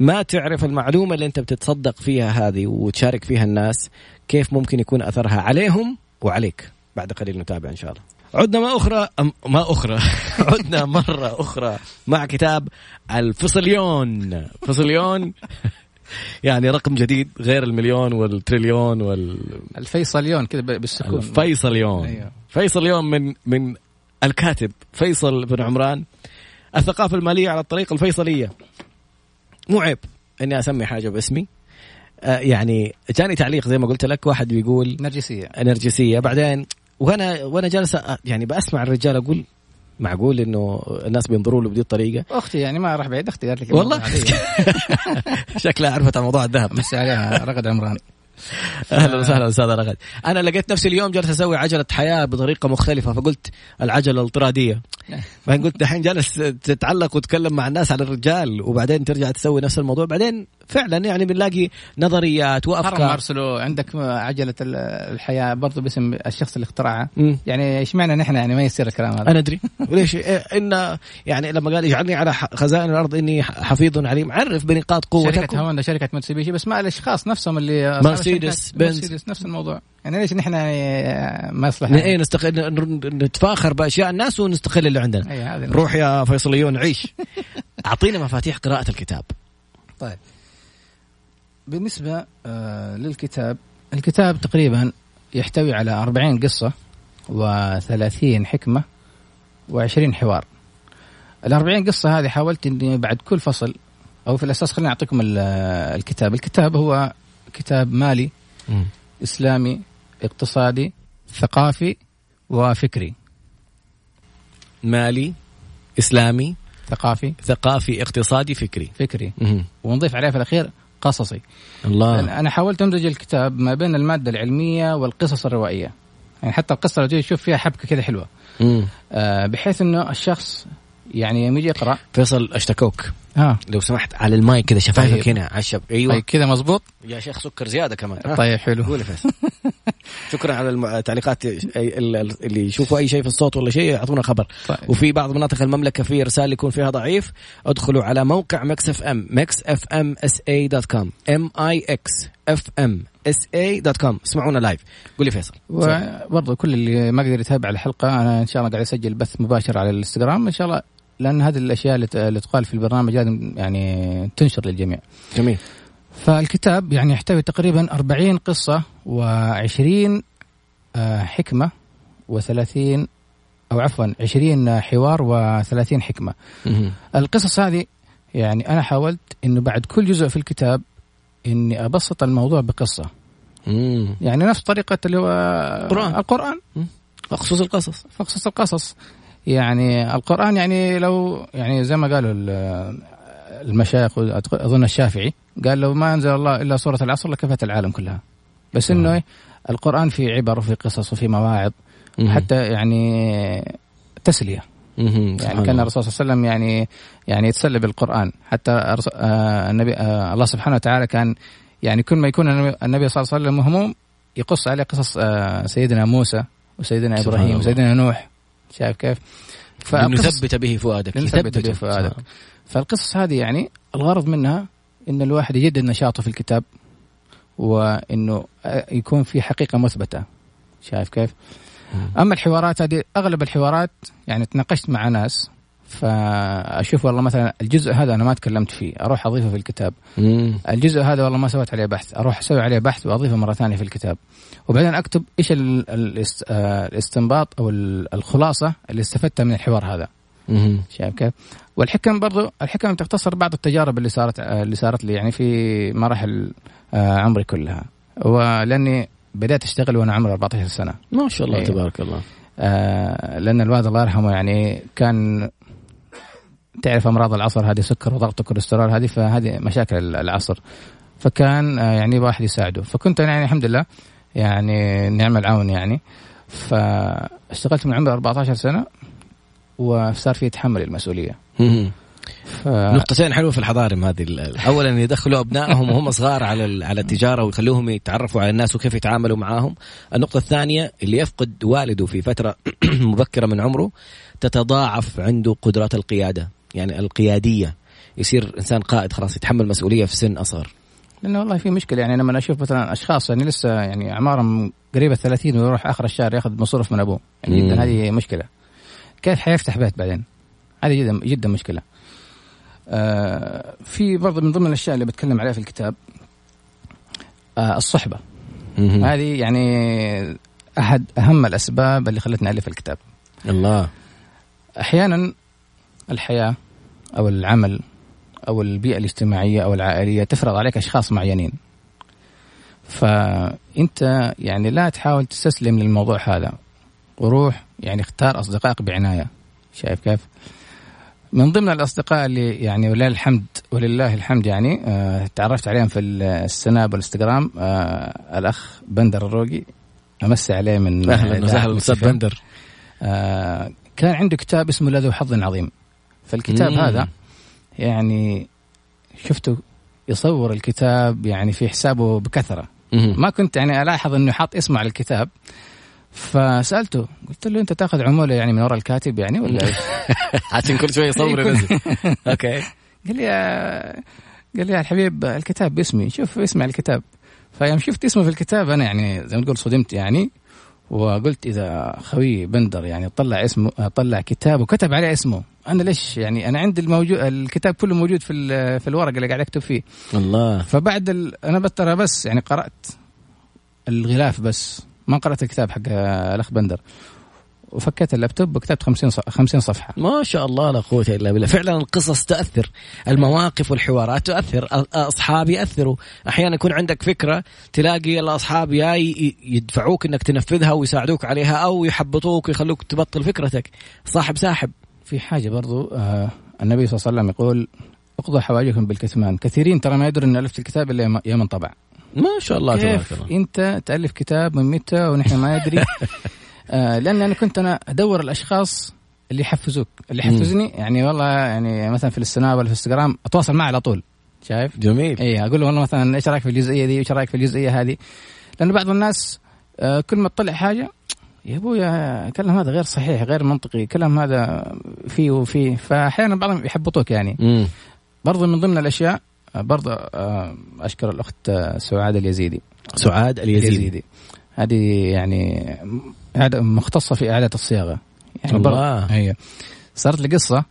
ما تعرف المعلومة اللي أنت بتتصدق فيها هذه وتشارك فيها الناس كيف ممكن يكون أثرها عليهم وعليك. بعد قليل نتابع إن شاء الله. عدنا ما أخرى ما أخرى. عدنا مرة أخرى مع كتاب الفصليون. فصليون يعني رقم جديد غير المليون والتريليون وال الفيصليون كذا بالسكون. الفيصليون. أيوه. فيصليون من من الكاتب فيصل بن عمران. الثقافة المالية على الطريقة الفيصلية. مو عيب إني أسمي حاجة باسمي. آه يعني جاني تعليق زي ما قلت لك واحد بيقول نرجسية. نرجسية. بعدين وأنا وأنا جالس يعني بسمع الرجال أقول معقول إنه الناس بينظروا له بدي الطريقة؟ أختي يعني ما راح بعيد أختي قالت لك والله. شكلها عرفت عن موضوع الذهب. بس عليها رغد عمران. أهلا وسهلا أستاذ رغد أنا لقيت نفسي اليوم جالس أسوي عجلة حياة بطريقة مختلفة فقلت العجلة الاضطراديه بعدين قلت دحين جالس تتعلق وتتكلم مع الناس على الرجال وبعدين ترجع تسوي نفس الموضوع. بعدين فعلا يعني بنلاقي نظريات وأفكار. مارسلو عندك عجلة الحياة برضو باسم الشخص اللي اخترعها. يعني إيش معنى نحن؟ يعني ما يصير الكلام هذا. أنا أدري. ليش إيه، إن يعني لما قال اجعلني على خزائن الأرض إني حفيظ عليم. عرف بنقاط قوتك. شركة هوندا شركة متسوبيشي بس ما الأشخاص نفسهم اللي مرسيدس بنز. نفس الموضوع. يعني ليش نحن يعني ما يصلح إيه نستقل نتفاخر بأشياء الناس ونستقل اللي عندنا أيه روح يا فيصليون عيش. أعطينا مفاتيح قراءة الكتاب. طيب. بالنسبة آه للكتاب الكتاب تقريبا يحتوي على 40 قصة و30 حكمة و20 حوار. ال 40 قصة هذه حاولت إني بعد كل فصل أو في الأساس خليني أعطيكم الكتاب. الكتاب هو كتاب مالي م. إسلامي اقتصادي ثقافي وفكري. مالي إسلامي ثقافي. ثقافي اقتصادي فكري. فكري. م- ونضيف عليه في الأخير قصصي. الله. أنا حاولت امزج الكتاب ما بين المادة العلمية والقصص الروائية. يعني حتى القصة لو تشوف فيها حبكة كذا حلوة. آه بحيث إنه الشخص يعني يجي يقرا فيصل أشتكوك. ها لو سمحت على المايك كذا شفايفك طيب. هنا. على الشب أيوه. طيب كذا مظبوط؟ يا شيخ سكر زيادة كمان. ها. طيب حلو. قول فيصل. شكرا على التعليقات اللي يشوفوا أي شيء في الصوت ولا شيء يعطونا خبر. طيب. وفي بعض مناطق المملكة في رسائل يكون فيها ضعيف. ادخلوا على موقع مكس إف إم. مكس إف إم SA dot com. M I X F M S A dot com. اسمعونا live. قول لي فيصل وبرضه كل اللي ما قدر يتابع الحلقة أنا إن شاء الله قاعد أسجل بث مباشر على الإنستغرام. إن شاء الله لأن هذه الأشياء اللي تقال في البرنامج لازم يعني تنشر للجميع. جميل. فالكتاب يعني يحتوي تقريبا 40 قصة و20 آه، حكمة و30 أو عفوا 20 حوار و30 حكمة. القصص هذه يعني أنا حاولت إنه بعد كل جزء في الكتاب إني أبسط الموضوع بقصة. يعني نفس طريقة اللي هو القرآن القران فقصص القصص فقصص القصص يعني القرآن يعني لو يعني زي ما قالوا المشايخ أظن الشافعي قال لو ما أنزل الله إلا سورة العصر لكفت العالم كلها. بس إنه إيه القرآن في عبر وفي قصص وفي مواعظ وحتى يعني تسلية. يعني كان الرسول صلى الله عليه وسلم يعني يعني يتسلى بالقرآن. حتى آه، النبي آه، الله سبحانه وتعالى كان يعني كل ما يكون النبي صلى الله عليه وسلم مهموم يقص عليه قصص آه، سيدنا موسى وسيدنا إبراهيم وسيدنا نوح. شايف كيف؟ نثبت به فؤادك نثبت به فؤادك. فالقصص هذه يعني الغرض منها إن الواحد يجدد نشاطه في الكتاب وإنه يكون في حقيقة مثبتة. شايف كيف؟ أما الحوارات هذه أغلب الحوارات يعني تناقشت مع ناس فأشوف والله مثلا الجزء هذا أنا ما تكلمت فيه أروح أضيفه في الكتاب. مم. الجزء هذا والله ما سويت عليه بحث أروح أسوي عليه بحث وأضيفه مرة ثانية في الكتاب. وبعدين أكتب إيش آه، الاستنباط أو الخلاصة اللي استفدتها من الحوار هذا. شايف كيف؟ والحكم برضو الحكم تختصر بعض التجارب اللي صارت آه، اللي صارت لي يعني في مراحل آه، عمري كلها. ولأني بدأت أشتغل وأنا عمري 14 سنة. ما شاء الله أيه. تبارك الله. آه لأن الوالد الله يرحمه يعني كان تعرف أمراض العصر هذه سكر وضغط وكوليسترول هذه فهذه مشاكل العصر. فكان آه يعني واحد يساعده. فكنت يعني الحمد لله يعني نعم العون يعني. فاشتغلت من عمري 14 سنة وصار في تحمل المسؤولية. ف... نقطتين حلوة في الحضارم هذه اولا يدخلوا أبنائهم وهم صغار على على التجارة ويخلوهم يتعرفوا على الناس وكيف يتعاملوا معاهم. النقطة الثانية اللي يفقد والده في فترة مبكرة من عمره تتضاعف عنده قدرات القيادة. يعني القيادية. يصير إنسان قائد خلاص يتحمل مسؤولية في سن أصغر. لأنه والله في مشكلة يعني لما أشوف مثلا أشخاص يعني لسه يعني أعمارهم قريبة 30 ويروح آخر الشهر يأخذ مصروف من أبوه. يعني جدا هذه مشكلة. كيف حيفتح بيت بعدين؟ هذه جدا جدا مشكلة. آه، في برضه من ضمن الأشياء اللي بتكلم عليها في الكتاب آه الصحبة. هذه يعني أحد أهم الأسباب اللي خلتني ألف الكتاب. الله. أحيانا الحياة أو العمل أو البيئة الاجتماعية أو العائلية تفرض عليك أشخاص معينين. فأنت يعني لا تحاول تستسلم للموضوع هذا. وروح يعني اختار أصدقائك بعناية. شايف كيف؟ من ضمن الأصدقاء اللي يعني ولله الحمد ولله الحمد يعني آه تعرفت عليهم في السناب والإنستغرام آه الأخ بندر الروقي. أمسي عليه من أهلا وسهلا أستاذ بندر. آه كان عنده كتاب اسمه لذو حظ عظيم. فالكتاب مم. هذا يعني شفته يصور الكتاب يعني في حسابه بكثرة مم. ما كنت يعني ألاحظ إنه حاط اسمه على الكتاب فسألته قلت له أنت تأخذ عمولة يعني من وراء الكاتب يعني ولا؟ عشان كل شوي يصور ينزل أوكي قال لي قال لي يا الحبيب الكتاب باسمي شوف اسمي على الكتاب فيوم شفت اسمه في الكتاب أنا يعني زي ما تقول صدمت يعني وقلت إذا خوي بندر يعني طلع اسمه طلع كتاب وكتب عليه اسمه أنا ليش يعني أنا عندي الموجود الكتاب كله موجود في في الورق اللي قاعد أكتب فيه. الله. فبعد ال... أنا بترى بس يعني قرأت الغلاف بس ما قرأت الكتاب حق الأخ بندر. وفكيت اللابتوب وكتبت 50 50 صفحة. ما شاء الله لا قوة إلا بالله. فعلا القصص تاثر المواقف والحوارات تؤثر اصحاب ياثروا أحيانا يكون عندك فكرة تلاقي الأصحاب يا يدفعوك إنك تنفذها ويساعدوك عليها أو يحبطوك ويخلوك تبطل فكرتك. صاحب ساحب. في حاجة برضو آه النبي صلى الله عليه وسلم يقول اقضوا حوائجكم بالكتمان. كثيرين ترى ما يدري إن الفت الكتاب إلا يوم انطبع ما شاء الله تبارك الله. أنت تألف كتاب من متى ونحن ما ندري آه لأن أنا كنت أنا أدور الأشخاص اللي يحفزوك. اللي يحفزني يعني والله يعني مثلا في السناب ولا في الإنستغرام أتواصل معه على طول شايف؟ جميل. اي أقول له والله مثلا إيش رأيك في الجزئية دي إيش رأيك في الجزئية هذه؟ لأن بعض الناس آه كل ما تطلع حاجة يا أبويا الكلام هذا غير صحيح غير منطقي. الكلام هذا فيه وفيه. فأحيانا بعضهم يحبطوك يعني. مم. برضو من ضمن الأشياء برضه آه، أشكر الأخت سعاد اليزيدي. سعاد اليزيدي, اليزيدي. هذه يعني مختصة في اعاده الصياغة. يعني الله. هي. صارت لي قصة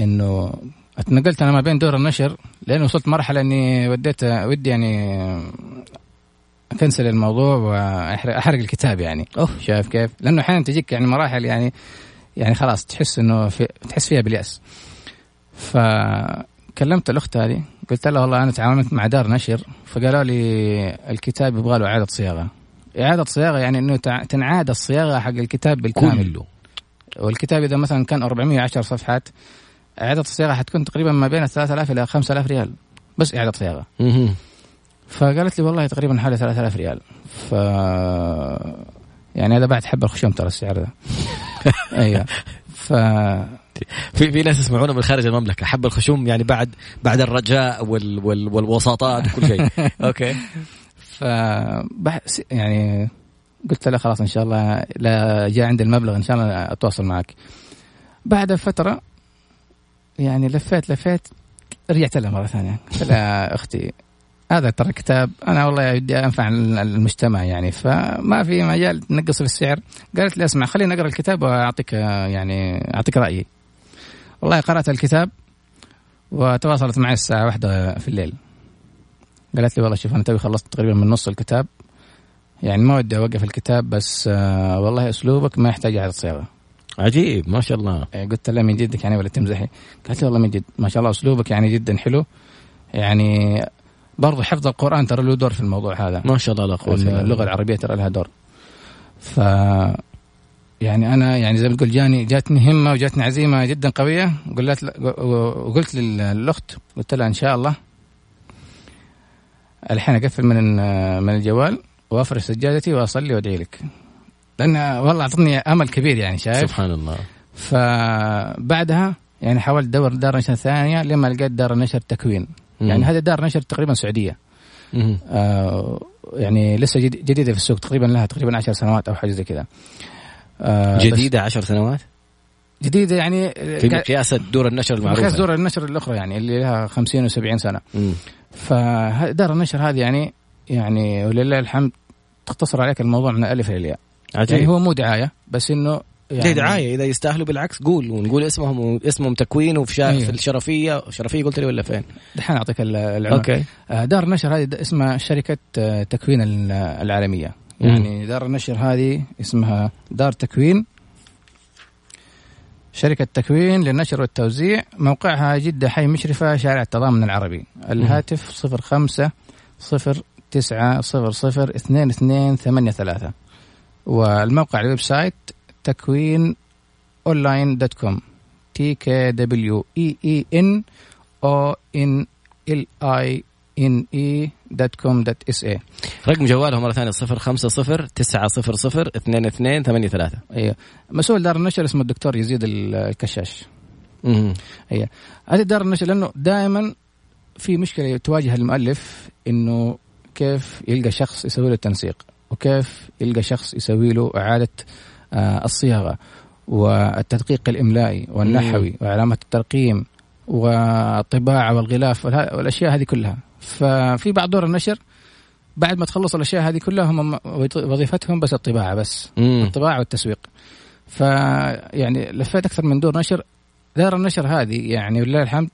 إنه اتنقلت أنا ما بين دور النشر لين وصلت مرحلة إني وديت ودي يعني اكنسل الموضوع واحرق الكتاب يعني أوه. شايف كيف؟ لأنه أحيانا تجيك يعني مراحل يعني يعني خلاص تحس إنه في تحس فيها باليأس. فكلمت الأخت هذه قلت له والله أنا تعاونت مع دار نشر فقالوا لي الكتاب يبغى له إعادة صياغة إعادة صياغة يعني إنه تنعاد الصياغة حق الكتاب بالكامل كله. والكتاب إذا مثلا كان 410 صفحات إعادة الصياغة حتكون تقريبا ما بين 3000 إلى 5000 ريال بس إعادة صياغة فقالت لي والله تقريبا حوالي 3000 ريال. ف يعني هذا بعد حب الخشوم ترى السعر ذا أيوه. ف في في ناس يسمعونا من خارج المملكة. حب الخشوم يعني بعد بعد الرجاء وال وال والوساطات وكل شيء. أوكي. ف يعني قلت له خلاص إن شاء الله لا جاء عندي المبلغ إن شاء الله أتواصل معك. بعد فترة يعني لفيت لفيت رجعت لها مرة ثانية. قلت لها أختي هذا ترى كتاب أنا والله ودي أنفع المجتمع يعني فما في مجال تنقص في السعر. قالت لي اسمع خليني أقرأ الكتاب وأعطيك يعني أعطيك رأيي. والله قرأت الكتاب وتواصلت معي الساعة واحدة في الليل. قالت لي والله شوف أنا توي خلصت تقريبا من نص الكتاب. يعني ما ودي أوقف الكتاب بس آه والله أسلوبك ما يحتاج على الصياغه عجيب ما شاء الله. يعني قلت لها من جدك يعني ولا تمزحي؟ قالت لي والله من جد ما شاء الله أسلوبك يعني جدا حلو. يعني برضو حفظ القرآن ترى له دور في الموضوع هذا. ما شاء الله لا قوة الا اللغة العربية ترى لها دور. ف يعني أنا يعني زي ما تقول جاني جاتني همة وجاتني عزيمة جدا قوية. وقلت وقلت للأخت قلت لها إن شاء الله الحين أقفل من من الجوال وأفرش سجادتي وأصلي وأدعي لك. لأن والله أعطتني أمل كبير يعني شايف؟ سبحان الله. فبعدها يعني حاولت أدور دار نشر ثانية لما لقيت دار نشر تكوين. يعني هذه دار نشر تقريبا سعودية. آه يعني لسه جديدة في السوق تقريبا لها تقريبا 10 سنوات أو حاجة زي كذا. آه جديدة 10 سنوات؟ جديدة يعني في مقياس دور النشر المعروفة. مقياس دور النشر الأخرى يعني اللي لها 50 و70 سنة. فدار النشر هذه يعني يعني ولله الحمد تختصر عليك الموضوع من الالف إلى الياء عجيب. يعني هو مو دعاية بس إنه يعني دعاية إذا يستاهلوا بالعكس قول ونقول اسمهم اسمهم تكوين وفي أيوه. في الشرفية. شرفية قلت لي ولا فين؟ دحين أعطيك العنوان أوكي. آه، دار النشر هذه اسمها شركة آه، تكوين العالمية. يعني دار النشر هذه اسمها دار تكوين. شركة تكوين للنشر والتوزيع. موقعها جدة حي مشرفة شارع التضامن العربي. الهاتف صفر خمسة صفر تسعة صفر صفر اثنين اثنين ثمانية ثلاثة. والموقع ال website تكوين online dot com. T K W E E N O N L I N E dot com dot S A رقم جوالهم مرة ثانية 050 900 22 83 أيوه. مسؤول دار النشر اسمه الدكتور يزيد الكشاش. أها أيوه. هذه دار النشر لأنه دائما في مشكلة تواجه المؤلف إنه كيف يلقى شخص يسوي له التنسيق وكيف يلقى شخص يسوي له إعادة الصياغة والتدقيق الإملائي والنحوي وعلامات الترقيم والطباعة والغلاف والأشياء هذه كلها. ففي بعض دور النشر بعد ما تخلص الأشياء هذه كلها هم وظيفتهم بس الطباعة بس مم. الطباعة والتسويق. فيعني لفيت أكثر من دور نشر. دار النشر هذه يعني ولله الحمد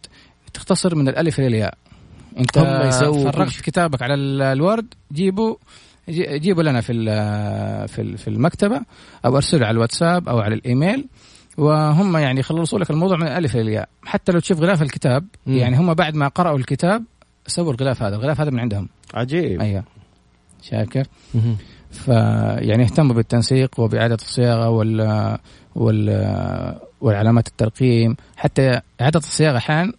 تختصر من الألف إلى الياء. أنت فرغت كتابك على الورد جيبوا جيبوا لنا في في في المكتبة أو ارسلوا على الواتساب أو على الإيميل. وهم يعني يخلصوا لك الموضوع من الألف إلى الياء. حتى لو تشوف غلاف الكتاب مم. يعني هم بعد ما قرأوا الكتاب سووا الغلاف هذا. الغلاف هذا من عندهم. عجيب. أيوه. شايف كيف؟ فيعني اهتموا بالتنسيق وبإعادة الصياغة وال وال والعلامات الترقيم. حتى إعادة الصياغة أحيانا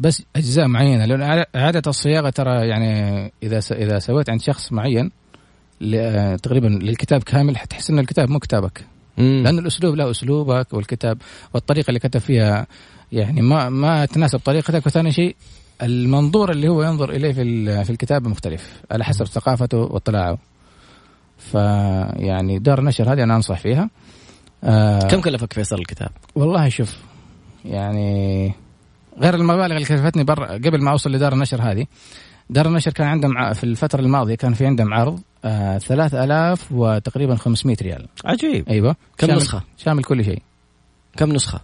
بس أجزاء معينة. لأن إعادة الصياغة ترى يعني إذا إذا سويت عند شخص معين تقريبا للكتاب كامل حتحس إن الكتاب مو كتابك. مم. لأن الأسلوب له أسلوبك والكتاب والطريقة اللي كتب فيها يعني ما ما تناسب طريقتك. وثاني شيء المنظور اللي هو ينظر إليه في في الكتاب مختلف على حسب ثقافته واطلاعه. فيعني دار النشر هذه أنا أنصح فيها. آه كم كلفك فيصل الكتاب؟ والله شوف يعني غير المبالغ اللي كلفتني برا قبل ما أوصل لدار النشر هذه دار النشر كان عندهم في الفترة الماضية كان في عندهم عرض آه 3000 وتقريبا 500 ريال. عجيب. أيوه. كم شامل نسخة؟ شامل كل شيء. كم نسخة؟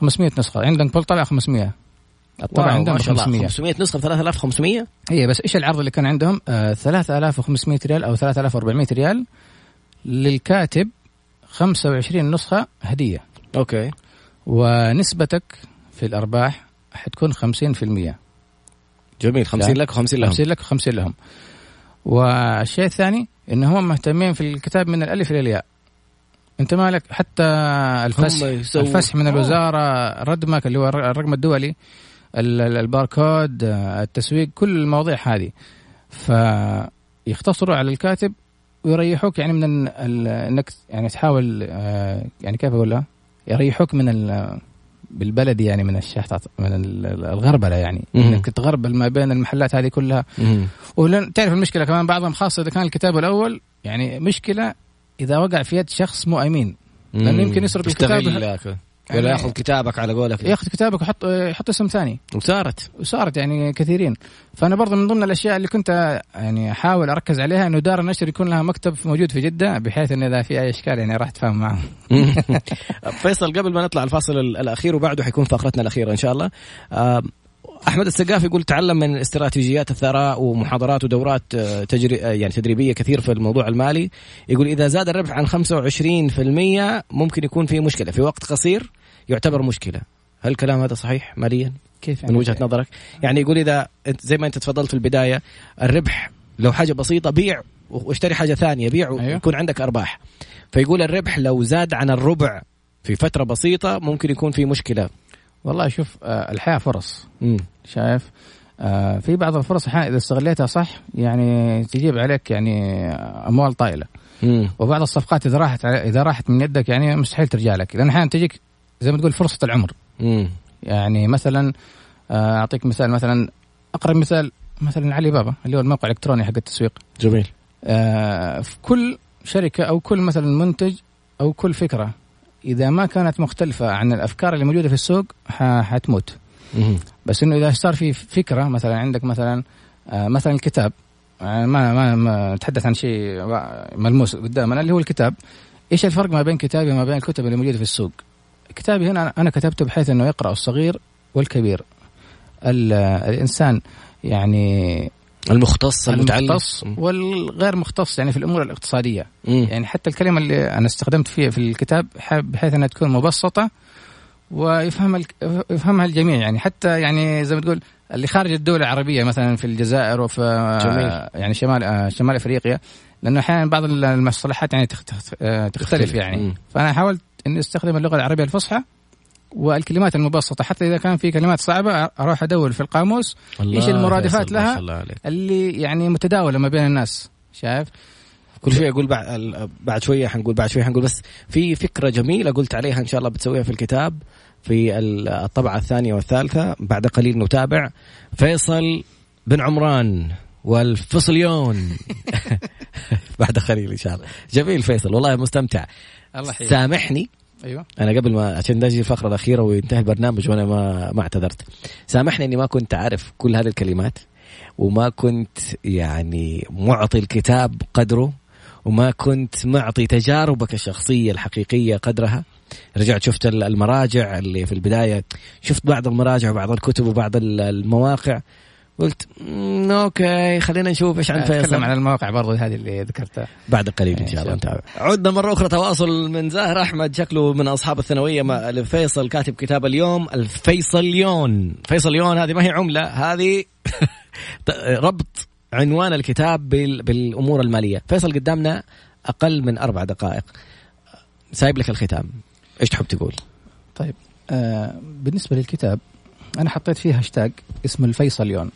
500 نسخة. عندهم كل طلع 500 الطبع عندهم 500 500 نسخة ب 3500 اي بس إيش العرض اللي كان عندهم؟ آه 3500 ريال أو 3400 ريال للكاتب 25 نسخة هدية. أوكي. ونسبتك في الأرباح حتكون 50% جميل. 50 لك و50 لهم. 50 لك و50 لهم. والشيء الثاني إن هم مهتمين في الكتاب من الألف إلى الياء. أنت مالك حتى الفسح الفسح من الوزارة ردمك اللي هو الرقم الدولي الباركود التسويق كل المواضيع هذه. فيختصروا على الكاتب ويريحوك يعني من إنك يعني تحاول آه، يعني كيف أقولها؟ يريحوك من بالبلدي يعني من الشحطة من الغربلة يعني. إنك تغربل ما بين المحلات هذه كلها. ولن تعرف المشكلة كمان بعضهم خاصة إذا كان الكتاب الأول يعني مشكلة إذا وقع في يد شخص مو امين لأنه يمكن يسرق الكتاب. ولا يعني ياخذ كتابك على قولك. ياخذ كتابك ويحط يحط اسم ثاني. وصارت. وصارت يعني كثيرين. فأنا برضه من ضمن الأشياء اللي كنت يعني أحاول أركز عليها إنه دار النشر يكون لها مكتب موجود في جدة بحيث انه إذا في أي إشكال يعني راح اتفاهم معهم فيصل قبل ما نطلع الفاصل الأخير وبعده حيكون فقرتنا الأخيرة إن شاء الله. أحمد السقاف يقول تعلم من استراتيجيات الثراء ومحاضرات ودورات آه، تجري آه، يعني تدريبية كثير في الموضوع المالي. يقول إذا زاد الربح عن 25% ممكن يكون في مشكلة في وقت قصير يعتبر مشكلة. هل الكلام هذا صحيح ماليا؟ كيف يعني؟ من وجهة نظرك. يعني يقول إذا زي ما أنت تفضلت في البداية الربح لو حاجة بسيطة بيع واشتري حاجة ثانية بيع أيوه. ويكون عندك أرباح. فيقول الربح لو زاد عن الربع في فترة بسيطة ممكن يكون في مشكلة. والله شوف آه الحياة فرص. مم. شايف؟ آه في بعض الفرص إذا استغليتها صح يعني تجيب عليك يعني أموال طائله مم. وبعض الصفقات إذا راحت إذا راحت من يدك يعني مستحيل ترجع لك. لأن أحيانا تجيك زي ما تقول فرصة العمر. مم. يعني مثلا آه، أعطيك مثال مثلا أقرب مثال مثلا علي بابا اللي هو الموقع الإلكتروني حق التسويق. جميل. آه في كل شركة أو كل مثلا منتج أو كل فكرة إذا ما كانت مختلفة عن الأفكار اللي موجودة في السوق حتموت. بس إنه إذا صار في فكرة مثلا عندك مثلا آه مثلا الكتاب. يعني ما ما, ما نتحدث عن شيء ملموس قدامنا اللي هو الكتاب. إيش الفرق ما بين كتابي وما بين الكتب اللي موجودة في السوق؟ كتابي هنا أنا كتبته بحيث إنه يقرا الصغير والكبير. الإنسان يعني المختص المختص والغير مختص يعني في الأمور الاقتصادية. مم. يعني حتى الكلمة اللي أنا استخدمت فيها في الكتاب بحيث إنها تكون مبسطة ويفهمها يفهمها الجميع. يعني حتى يعني زي ما تقول اللي خارج الدول العربية مثلا في الجزائر وفي جميل. يعني شمال شمال أفريقيا لأنه أحيانا بعض المصطلحات يعني تختلف يعني. فأنا حاولت إني أستخدم اللغة العربية الفصحى والكلمات المبسطة. حتى إذا كان في كلمات صعبة أروح أدور في القاموس إيش المرادفات لها اللي يعني متداولة ما بين الناس شايف؟ كل شوية أقول بعد بعد شوية حنقول بعد شوية حنقول بس في فكرة جميلة قلت عليها إن شاء الله بتسويها في الكتاب في الطبعة الثانية والثالثة بعد قليل نتابع. فيصل بن عمران والفصليون. بعد قليل إن شاء الله. جميل فيصل والله مستمتع. الله حيث. سامحني. أيوه. أنا قبل ما عشان نجي الفقرة الأخيرة وينتهي البرنامج وأنا ما ما اعتذرت. سامحني إني ما كنت اعرف كل هذه الكلمات وما كنت يعني معطي الكتاب قدره وما كنت معطي تجاربك الشخصية الحقيقية قدرها. رجعت شفت المراجع اللي في البداية. شفت بعض المراجع وبعض الكتب وبعض المواقع. قلت أوكي خلينا نشوف إيش عن فيصل. نتكلم عن المواقع برضو هذه اللي ذكرتها. بعد قليل إن شاء الله نتابع. عدنا مرة أخرى تواصل من زاهر أحمد شكله من أصحاب الثانوية مع فيصل كاتب كتاب اليوم الفيصليون. فيصليون هذه ما هي عملة هذه ربط عنوان الكتاب بالأمور المالية. فيصل قدامنا أقل من أربع دقائق. سايب لك الختام. إيش تحب تقول؟ طيب آه بالنسبة للكتاب أنا حطيت فيه هاشتاج اسمه الفيصليون.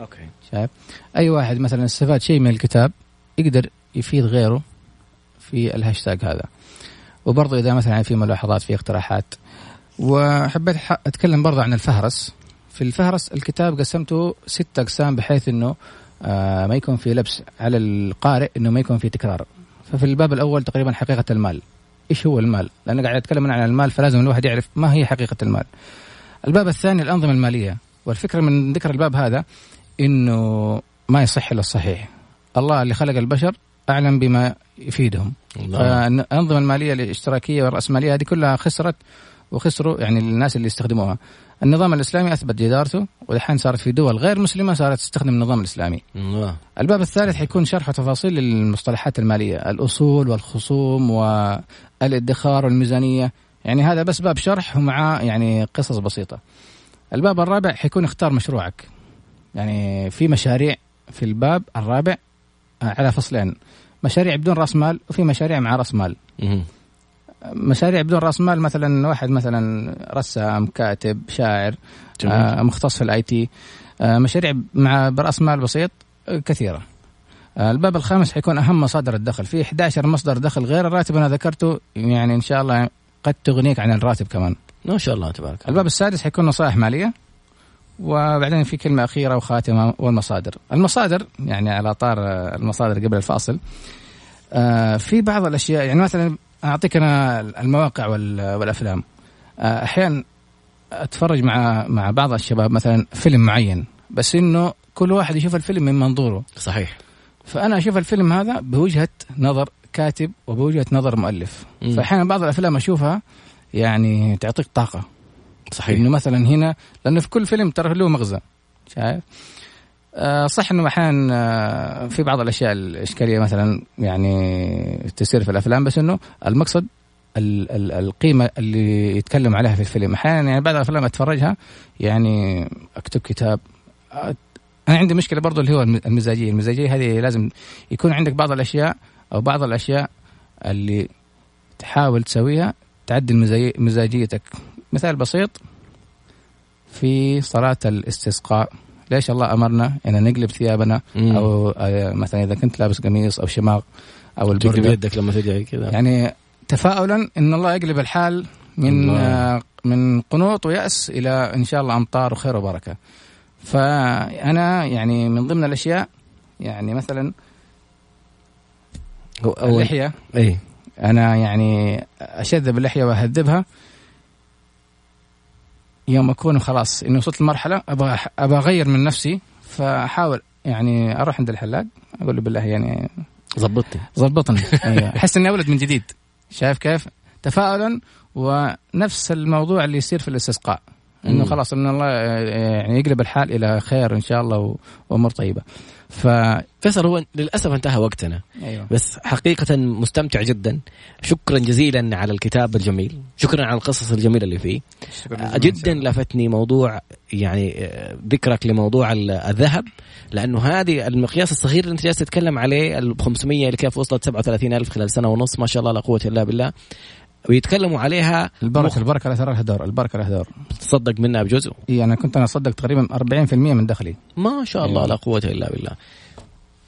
أوكي. شايف؟ أي واحد مثلا استفاد شيء من الكتاب يقدر يفيد غيره في الهاشتاج هذا. وبرضه إذا مثلا في ملاحظات في اقتراحات. وحبيت أتكلم برضه عن الفهرس. في الفهرس الكتاب قسمته ست أقسام بحيث إنه آه ما يكون في لبس على القارئ إنه ما يكون في تكرار. ففي الباب الأول تقريبا حقيقة المال. إيش هو المال؟ لأن قاعد أتكلم عن المال فلازم الواحد يعرف ما هي حقيقة المال. الباب الثاني الأنظمة المالية. والفكرة من ذكر الباب هذا إنه ما يصح إلا الصحيح. الله اللي خلق البشر أعلم بما يفيدهم. فالأنظمة المالية الاشتراكية والرأسمالية هذه كلها خسرت وخسروا يعني الناس اللي يستخدموها. النظام الإسلامي أثبت جدارته والحين صارت في دول غير مسلمة صارت تستخدم النظام الإسلامي. الله. الباب الثالث حيكون شرح وتفاصيل للمصطلحات المالية الأصول والخصوم والادخار والميزانية. يعني هذا بس باب شرح ومعاه يعني قصص بسيطة. الباب الرابع حيكون اختار مشروعك. يعني في مشاريع في الباب الرابع آه، على فصلين. مشاريع بدون رأس مال وفي مشاريع مع رأس مال. مشاريع بدون رأس مال مثلا واحد مثلا رسام كاتب شاعر آه مختص في الآي تي. آه مشاريع مع برأس مال بسيط آه كثيرة. آه الباب الخامس حيكون أهم مصادر الدخل. في 11 مصدر دخل غير الراتب أنا ذكرته يعني إن شاء الله قد تغنيك عن الراتب كمان. ما شاء الله تبارك الباب السادس حيكون نصائح مالية. وبعدين في كلمة أخيرة وخاتمة والمصادر. المصادر يعني على طار المصادر قبل الفاصل آه، في بعض الأشياء يعني مثلا أعطيك أنا المواقع والأفلام. آه، أحيانا أتفرج مع مع بعض الشباب مثلا فيلم معين بس إنه كل واحد يشوف الفيلم من منظوره. صحيح. فأنا أشوف الفيلم هذا بوجهة نظر كاتب وبوجهة نظر مؤلف. فاحيانا بعض الأفلام أشوفها يعني تعطيك طاقة. صحيح. إنه مثلا هنا لأنه في كل فيلم ترى له مغزى شايف؟ آه صح إنه أحيانا آه في بعض الأشياء الإشكالية مثلا يعني تصير في الأفلام بس إنه المقصد ال ال القيمة اللي يتكلم عليها في الفيلم. أحيانا يعني بعض الأفلام أتفرجها يعني أكتب كتاب. أنا عندي مشكلة برضو اللي هو المزاجية. المزاجية هذه لازم يكون عندك بعض الأشياء أو بعض الأشياء اللي تحاول تسويها تعدل مزاجيتك. مثال بسيط في صلاة الاستسقاء. ليش الله أمرنا إن نقلب ثيابنا مم. أو آه، مثلا إذا كنت لابس قميص أو شماغ أو البردة. يدك لما تدعي كذا يعني تفاؤلا إن الله يقلب الحال من الله. آه من قنوط ويأس إلى إن شاء الله أمطار وخير وبركة. فأنا يعني من ضمن الأشياء يعني مثلا اللحية. اي أنا يعني أشذب اللحية وأهذبها. يوم أكون خلاص إني وصلت لمرحلة أبغى أبغى أغير من نفسي فأحاول يعني أروح عند الحلاق أقول له بالله يعني ظبطني. ظبطني. أيوه. أحس إني أولد من جديد. شايف كيف؟ تفاؤلا ونفس الموضوع اللي يصير في الاستسقاء. إنه خلاص إن الله يعني يقلب الحال إلى خير إن شاء الله وأمور طيبة. ف فيصل هو للأسف انتهى وقتنا. أيوه. بس حقيقة مستمتع جدا. شكرا جزيلا على الكتاب الجميل. شكرا على القصص الجميلة اللي فيه. جدا لفتني موضوع يعني آه، ذكرك لموضوع الذهب. لأنه هذه المقياس الصغير اللي انت جالس تتكلم عليه ال 500 اللي كيف وصلت 37 ألف خلال سنة ونص ما شاء الله لا قوة إلا بالله. ويتكلموا عليها البركة مخ... البركة لا ترى لها دور البركة لها دور. تصدق منها بجزء؟ إي أنا كنت أنا أصدق تقريبا 40% من دخلي. ما شاء الله لا قوة إلا بالله.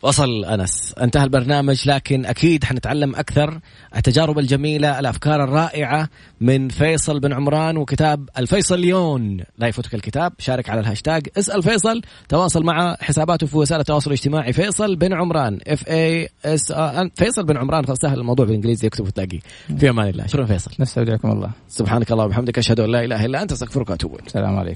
وصل أنس. انتهى البرنامج لكن أكيد حنتعلم أكثر التجارب الجميلة الأفكار الرائعة من فيصل بن عمران وكتاب الفيصليون لا يفوتك الكتاب شارك على الهاشتاج. اسأل فيصل تواصل مع حساباته في وسائل التواصل الاجتماعي. فيصل بن عمران F A S فيصل بن عمران سهل الموضوع بالإنجليزي يكتب وتلاقيه. في أمان الله. شكرا فيصل. نستودعكم الله. سبحانك اللهم وبحمدك أشهد أن لا إله إلا أنت أستغفرك وأتوب السلام عليكم.